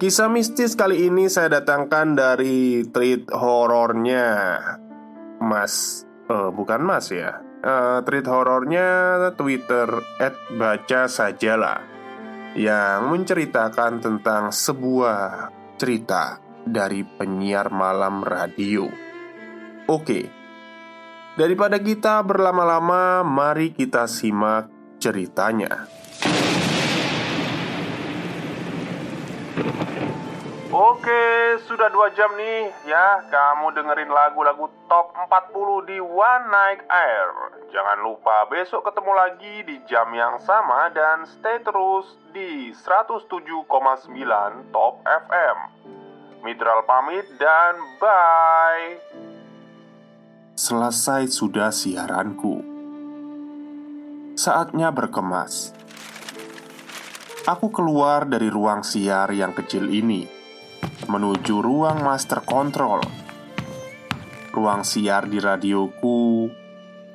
Kisah mistis kali ini saya datangkan dari tweet horornya. Mas, uh, bukan Mas ya? Uh, Tweet horornya Twitter baca sajalah Yang menceritakan tentang sebuah cerita dari penyiar malam radio. Oke. Daripada kita berlama-lama, mari kita simak ceritanya Oke, sudah dua jam nih ya. Kamu dengerin lagu-lagu top 40 di One Night Air. Jangan lupa besok ketemu lagi di jam yang sama Dan stay terus di 107,9 Top FM Mitral pamit dan bye. Selesai sudah siaranku. Saatnya berkemas Aku keluar dari ruang siar yang kecil ini menuju ruang master control. Ruang siar di radioku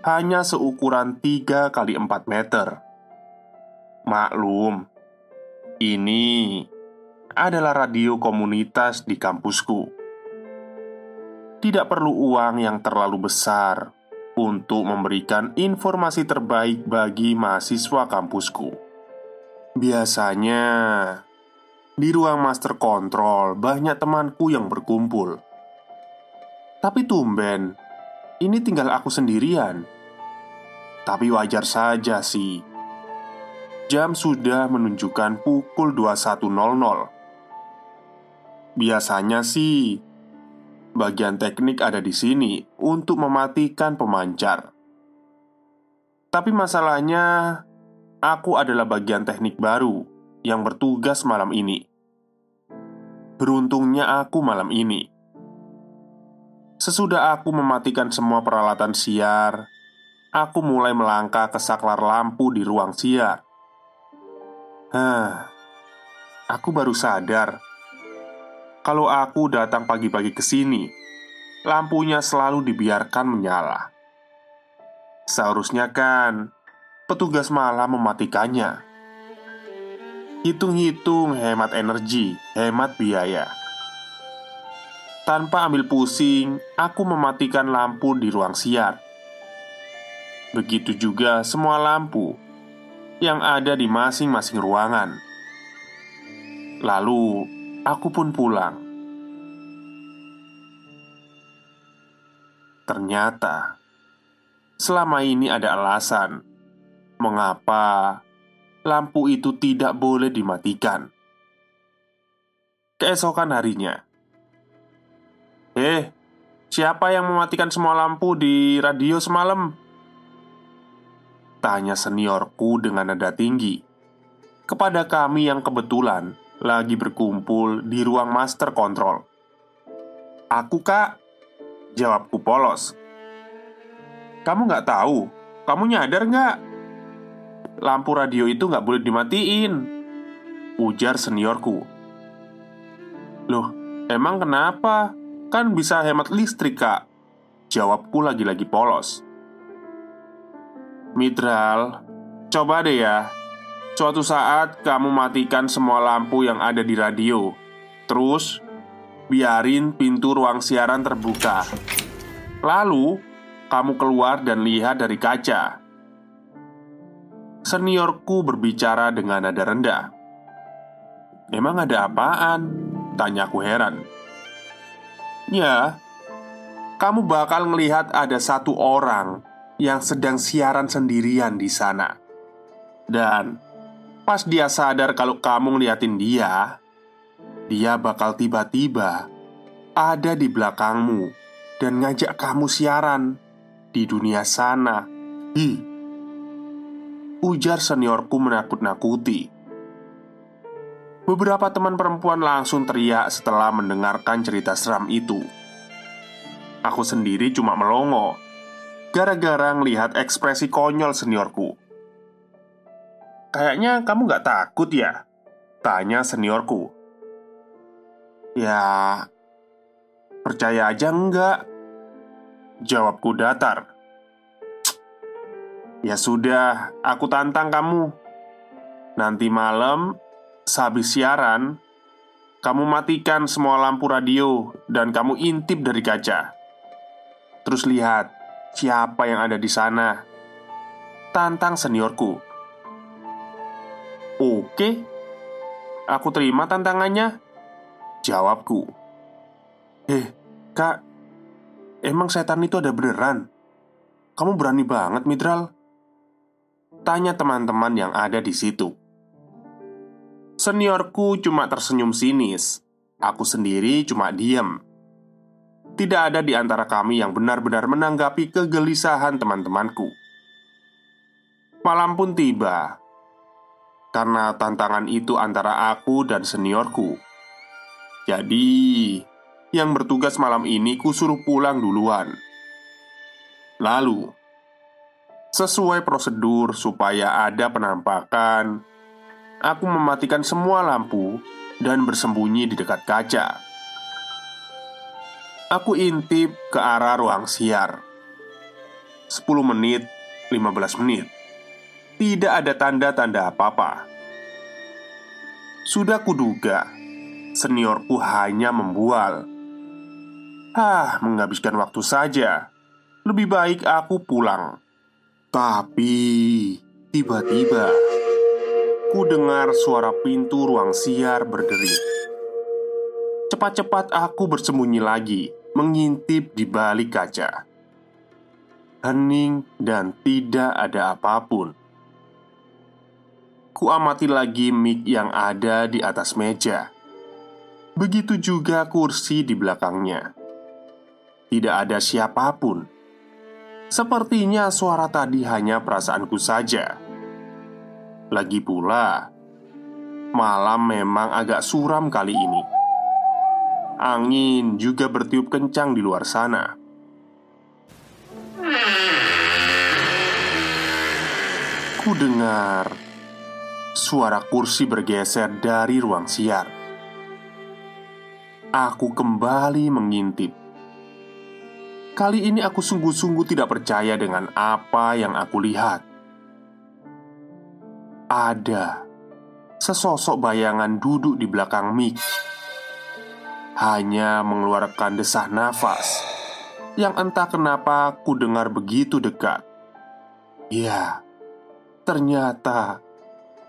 hanya seukuran 3 kali 4 meter. Maklum, ini adalah radio komunitas di kampusku. Tidak perlu uang yang terlalu besar untuk memberikan informasi terbaik bagi mahasiswa kampusku. Biasanya, di ruang master control banyak temanku yang berkumpul. Tapi tumben Ini tinggal aku sendirian. Tapi wajar saja sih. Jam sudah menunjukkan pukul 21.00 Biasanya sih Bagian teknik ada di sini untuk mematikan pemancar. Tapi masalahnya Aku adalah bagian teknik baru yang bertugas malam ini. Beruntungnya aku malam ini. Sesudah aku mematikan semua peralatan siar, aku mulai melangkah ke saklar lampu di ruang siar. Hah, aku baru sadar kalau aku datang pagi-pagi ke sini, lampunya selalu dibiarkan menyala. Seharusnya kan petugas malam mematikannya. Hitung-hitung hemat energi, hemat biaya. Tanpa ambil pusing, aku mematikan lampu di ruang siar. Begitu juga semua lampu yang ada di masing-masing ruangan. Lalu, aku pun pulang. Ternyata Selama ini ada alasan Mengapa lampu itu tidak boleh dimatikan. Keesokan harinya, "Eh, siapa yang mematikan semua lampu di radio semalam?" Tanya seniorku dengan nada tinggi kepada kami yang kebetulan lagi berkumpul di ruang master control. "Aku, Kak," jawabku polos. "Kamu nggak tahu? Kamu nyadar nggak?" Lampu radio itu nggak boleh dimatiin. Ujar seniorku. Loh, emang kenapa? Kan bisa hemat listrik, Kak. Jawabku lagi-lagi polos. Mitral, coba deh ya. Suatu saat kamu matikan semua lampu yang ada di radio. Terus, biarin pintu ruang siaran terbuka. Lalu, kamu keluar dan lihat dari kaca Seniorku berbicara dengan nada rendah Emang ada apaan? Tanya aku heran Ya, kamu bakal melihat ada satu orang yang sedang siaran sendirian di sana. Dan pas dia sadar kalau kamu ngeliatin dia, dia bakal tiba-tiba ada di belakangmu dan ngajak kamu siaran di dunia sana. Hi, ujar seniorku menakut-nakuti. Beberapa teman perempuan langsung teriak setelah mendengarkan cerita seram itu. Aku sendiri cuma melongo gara-gara ngelihat ekspresi konyol seniorku. Kayaknya kamu gak takut ya? Tanya seniorku. Ya, percaya aja enggak. Jawabku datar. Ya sudah, aku tantang kamu. Nanti malam Sehabis siaran, kamu matikan semua lampu radio dan kamu intip dari kaca. Terus lihat siapa yang ada di sana. Tantang seniorku. Oke, aku terima tantangannya. Jawabku. Eh, kak, emang setan itu ada beneran? Kamu berani banget, Midral. Tanya teman-teman yang ada di situ. Seniorku cuma tersenyum sinis. Aku sendiri cuma diam. Tidak ada di antara kami yang benar-benar menanggapi kegelisahan teman-temanku. Malam pun tiba karena tantangan itu antara aku dan seniorku. Jadi, yang bertugas malam ini kusuruh pulang duluan. Lalu, sesuai prosedur supaya ada penampakan aku mematikan semua lampu dan bersembunyi di dekat kaca. Aku intip ke arah ruang siar. 10 menit, 15 menit. Tidak ada tanda-tanda apa-apa. Sudah kuduga, seniorku hanya membual. Ah, menghabiskan waktu saja. Lebih baik aku pulang. Tapi tiba-tiba Ku dengar suara pintu ruang siar berderi. Cepat-cepat aku bersembunyi lagi, mengintip di balik kaca. Hening dan tidak ada apa pun. Ku amati lagi mic yang ada di atas meja. Begitu juga kursi di belakangnya. Tidak ada siapa pun. Sepertinya suara tadi hanya perasaanku saja. Lagi pula, malam memang agak suram kali ini. Angin juga bertiup kencang di luar sana. Ku dengar suara kursi bergeser dari ruang siar. Aku kembali mengintip. Kali ini aku sungguh-sungguh tidak percaya dengan apa yang aku lihat ada sesosok bayangan duduk di belakang mik, hanya mengeluarkan desah nafas yang entah kenapa ku dengar begitu dekat. Ya, ternyata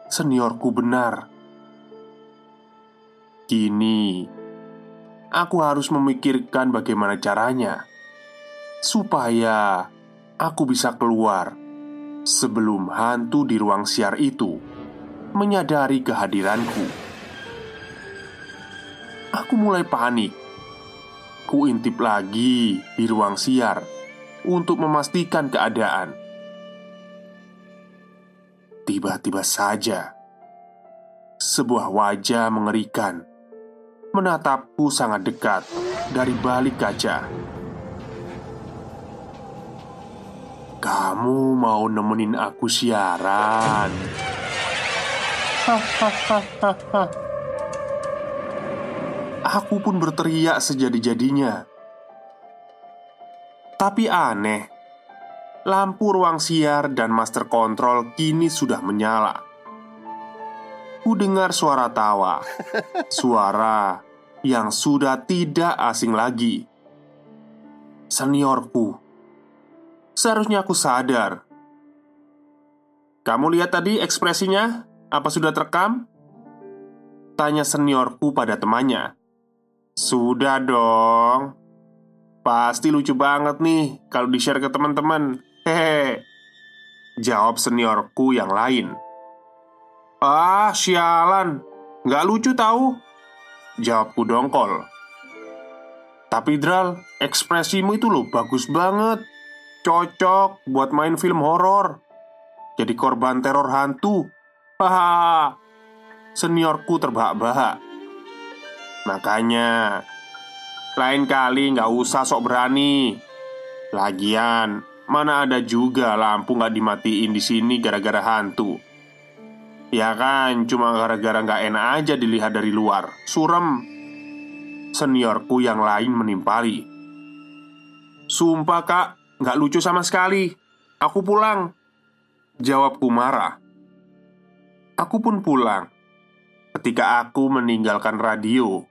seniorku benar. Kini aku harus memikirkan bagaimana caranya supaya aku bisa keluar sebelum hantu di ruang siar itu menyadari kehadiranku. Aku mulai panik. Ku intip lagi di ruang siar untuk memastikan keadaan. Tiba-tiba saja, sebuah wajah mengerikan menatapku sangat dekat dari balik kaca. Kamu mau nemenin aku siaran? Aku pun berteriak sejadi-jadinya. Tapi aneh, lampu ruang siar dan master control kini sudah menyala. Ku dengar suara tawa, suara yang sudah tidak asing lagi. Seniorku Seharusnya aku sadar. Kamu lihat tadi ekspresinya? Apa sudah terekam? Tanya seniorku pada temannya. Sudah dong. Pasti lucu banget nih kalau di-share ke teman-teman. Hehe. Jawab seniorku yang lain. Ah, sialan. Nggak lucu tahu. Jawabku dongkol. Tapi Dral, ekspresimu itu loh bagus banget Cocok buat main film horor. Jadi korban teror hantu. Hahaha. Seniorku terbahak-bahak. Makanya Lain kali nggak usah sok berani. Lagian Mana ada juga lampu nggak dimatiin di sini gara-gara hantu. Ya kan, cuma gara-gara nggak enak aja dilihat dari luar. Surem. Seniorku yang lain menimpali. Sumpah kak, nggak lucu sama sekali Aku pulang Jawabku marah Aku pun pulang. Ketika aku meninggalkan radio,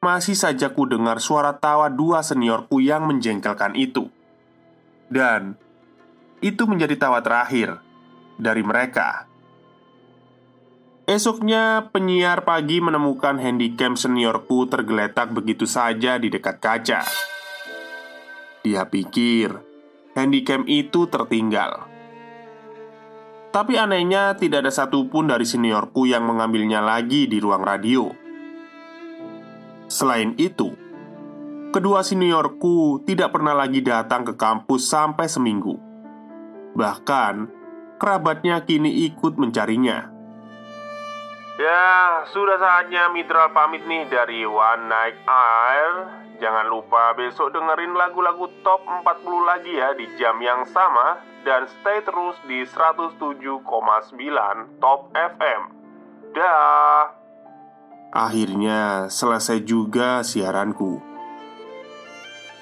masih saja ku dengar suara tawa dua seniorku yang menjengkelkan itu. Dan itu menjadi tawa terakhir dari mereka. Esoknya, penyiar pagi menemukan handycam seniorku tergeletak begitu saja di dekat kaca. Dia pikir handycam itu tertinggal. Tapi anehnya tidak ada satupun dari seniorku yang mengambilnya lagi di ruang radio. Selain itu Kedua seniorku tidak pernah lagi datang ke kampus sampai seminggu. Bahkan kerabatnya kini ikut mencarinya Ya, sudah saatnya Mitra pamit nih dari One Night Air Jangan lupa besok dengerin lagu-lagu top 40 lagi ya di jam yang sama dan stay terus di 107,9 Top FM. Dah. Akhirnya selesai juga siaranku.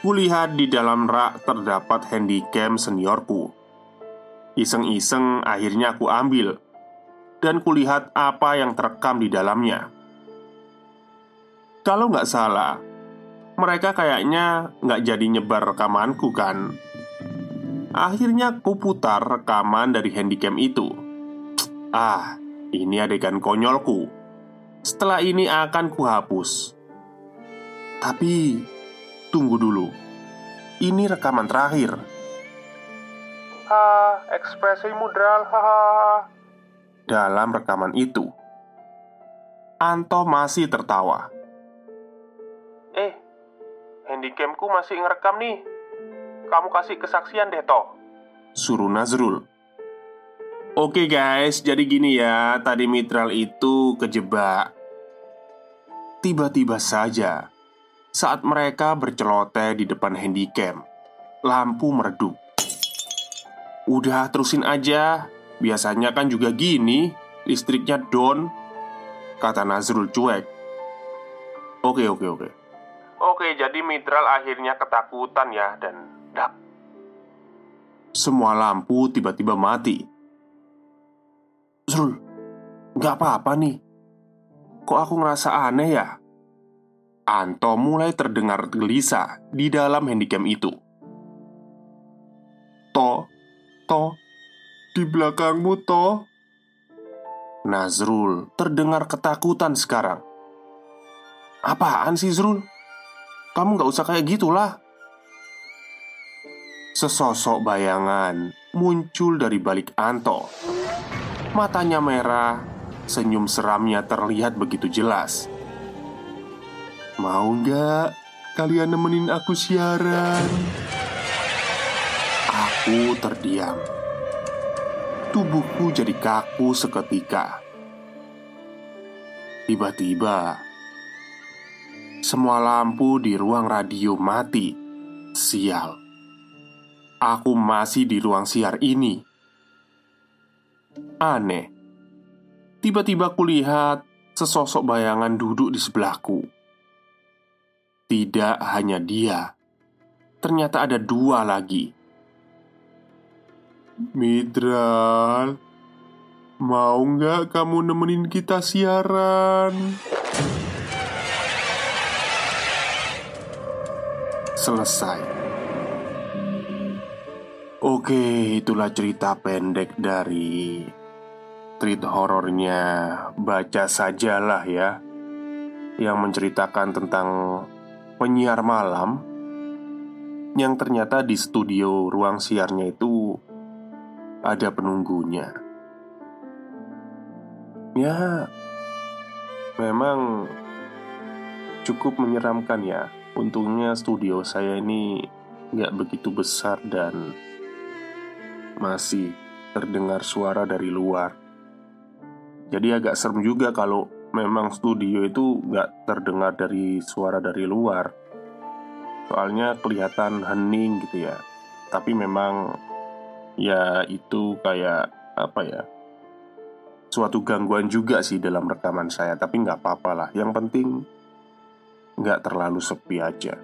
Kulihat di dalam rak terdapat handycam seniorku. Iseng-iseng akhirnya aku ambil dan kulihat apa yang terekam di dalamnya. Kalau nggak salah, mereka kayaknya nggak jadi nyebar rekamanku kan? Akhirnya aku putar rekaman dari handycam itu. Ah, ini adegan konyolku. Setelah ini akan kuhapus. Tapi, tunggu dulu. Ini rekaman terakhir. Ha, ekspresi mudral, ha Dalam rekaman itu. Anto masih tertawa. Eh, handycamku masih ngerekam nih. Kamu kasih kesaksian deh toh. Suruh Nazrul. Oke guys, jadi gini ya Tadi Mitral itu kejebak. Tiba-tiba saja Saat mereka berceloteh di depan handycam Lampu meredup. Udah terusin aja Biasanya kan juga gini Listriknya down Kata Nazrul cuek Oke oke oke Oke jadi Mitral akhirnya ketakutan ya Dan meledak. Semua lampu tiba-tiba mati. Zul, nggak apa-apa nih. Kok aku ngerasa aneh ya? Anto mulai terdengar gelisah di dalam handycam itu. To, to, di belakangmu to. Nazrul terdengar ketakutan sekarang. Apaan sih Zrul? Kamu gak usah kayak gitulah Sesosok bayangan muncul dari balik Anto. Matanya merah, senyum seramnya terlihat begitu jelas. Mau nggak kalian nemenin aku siaran? Aku terdiam. Tubuhku jadi kaku seketika. Tiba-tiba, semua lampu di ruang radio mati. Sial aku masih di ruang siar ini. Aneh, tiba-tiba kulihat sesosok bayangan duduk di sebelahku. Tidak hanya dia, ternyata ada dua lagi. Midral, mau nggak kamu nemenin kita siaran? Selesai. Oke, itulah cerita pendek dari treat horornya Baca sajalah ya Yang menceritakan tentang penyiar malam yang ternyata di studio ruang siarnya itu ada penunggunya. Ya, memang cukup menyeramkan ya. Untungnya studio saya ini nggak begitu besar dan masih terdengar suara dari luar. Jadi agak serem juga kalau memang studio itu nggak terdengar dari suara dari luar. Soalnya kelihatan hening gitu ya. Tapi memang ya itu kayak apa ya? Suatu gangguan juga sih dalam rekaman saya. Tapi nggak apa-apa lah. Yang penting nggak terlalu sepi aja.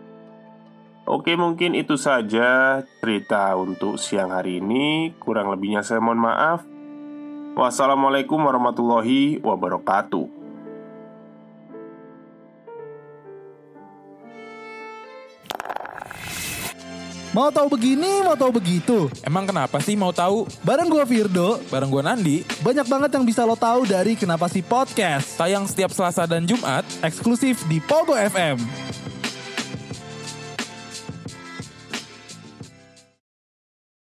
Oke, mungkin itu saja cerita untuk siang hari ini. Kurang lebihnya saya mohon maaf. Wassalamualaikum warahmatullahi wabarakatuh. Mau tahu begini, mau tahu begitu. Emang kenapa sih mau tahu? Bareng gue Firdo, Bareng gue Nandi, banyak banget yang bisa lo tahu dari Kenapa sih Podcast. tayang setiap Selasa dan Jumat Eksklusif di Pogo FM.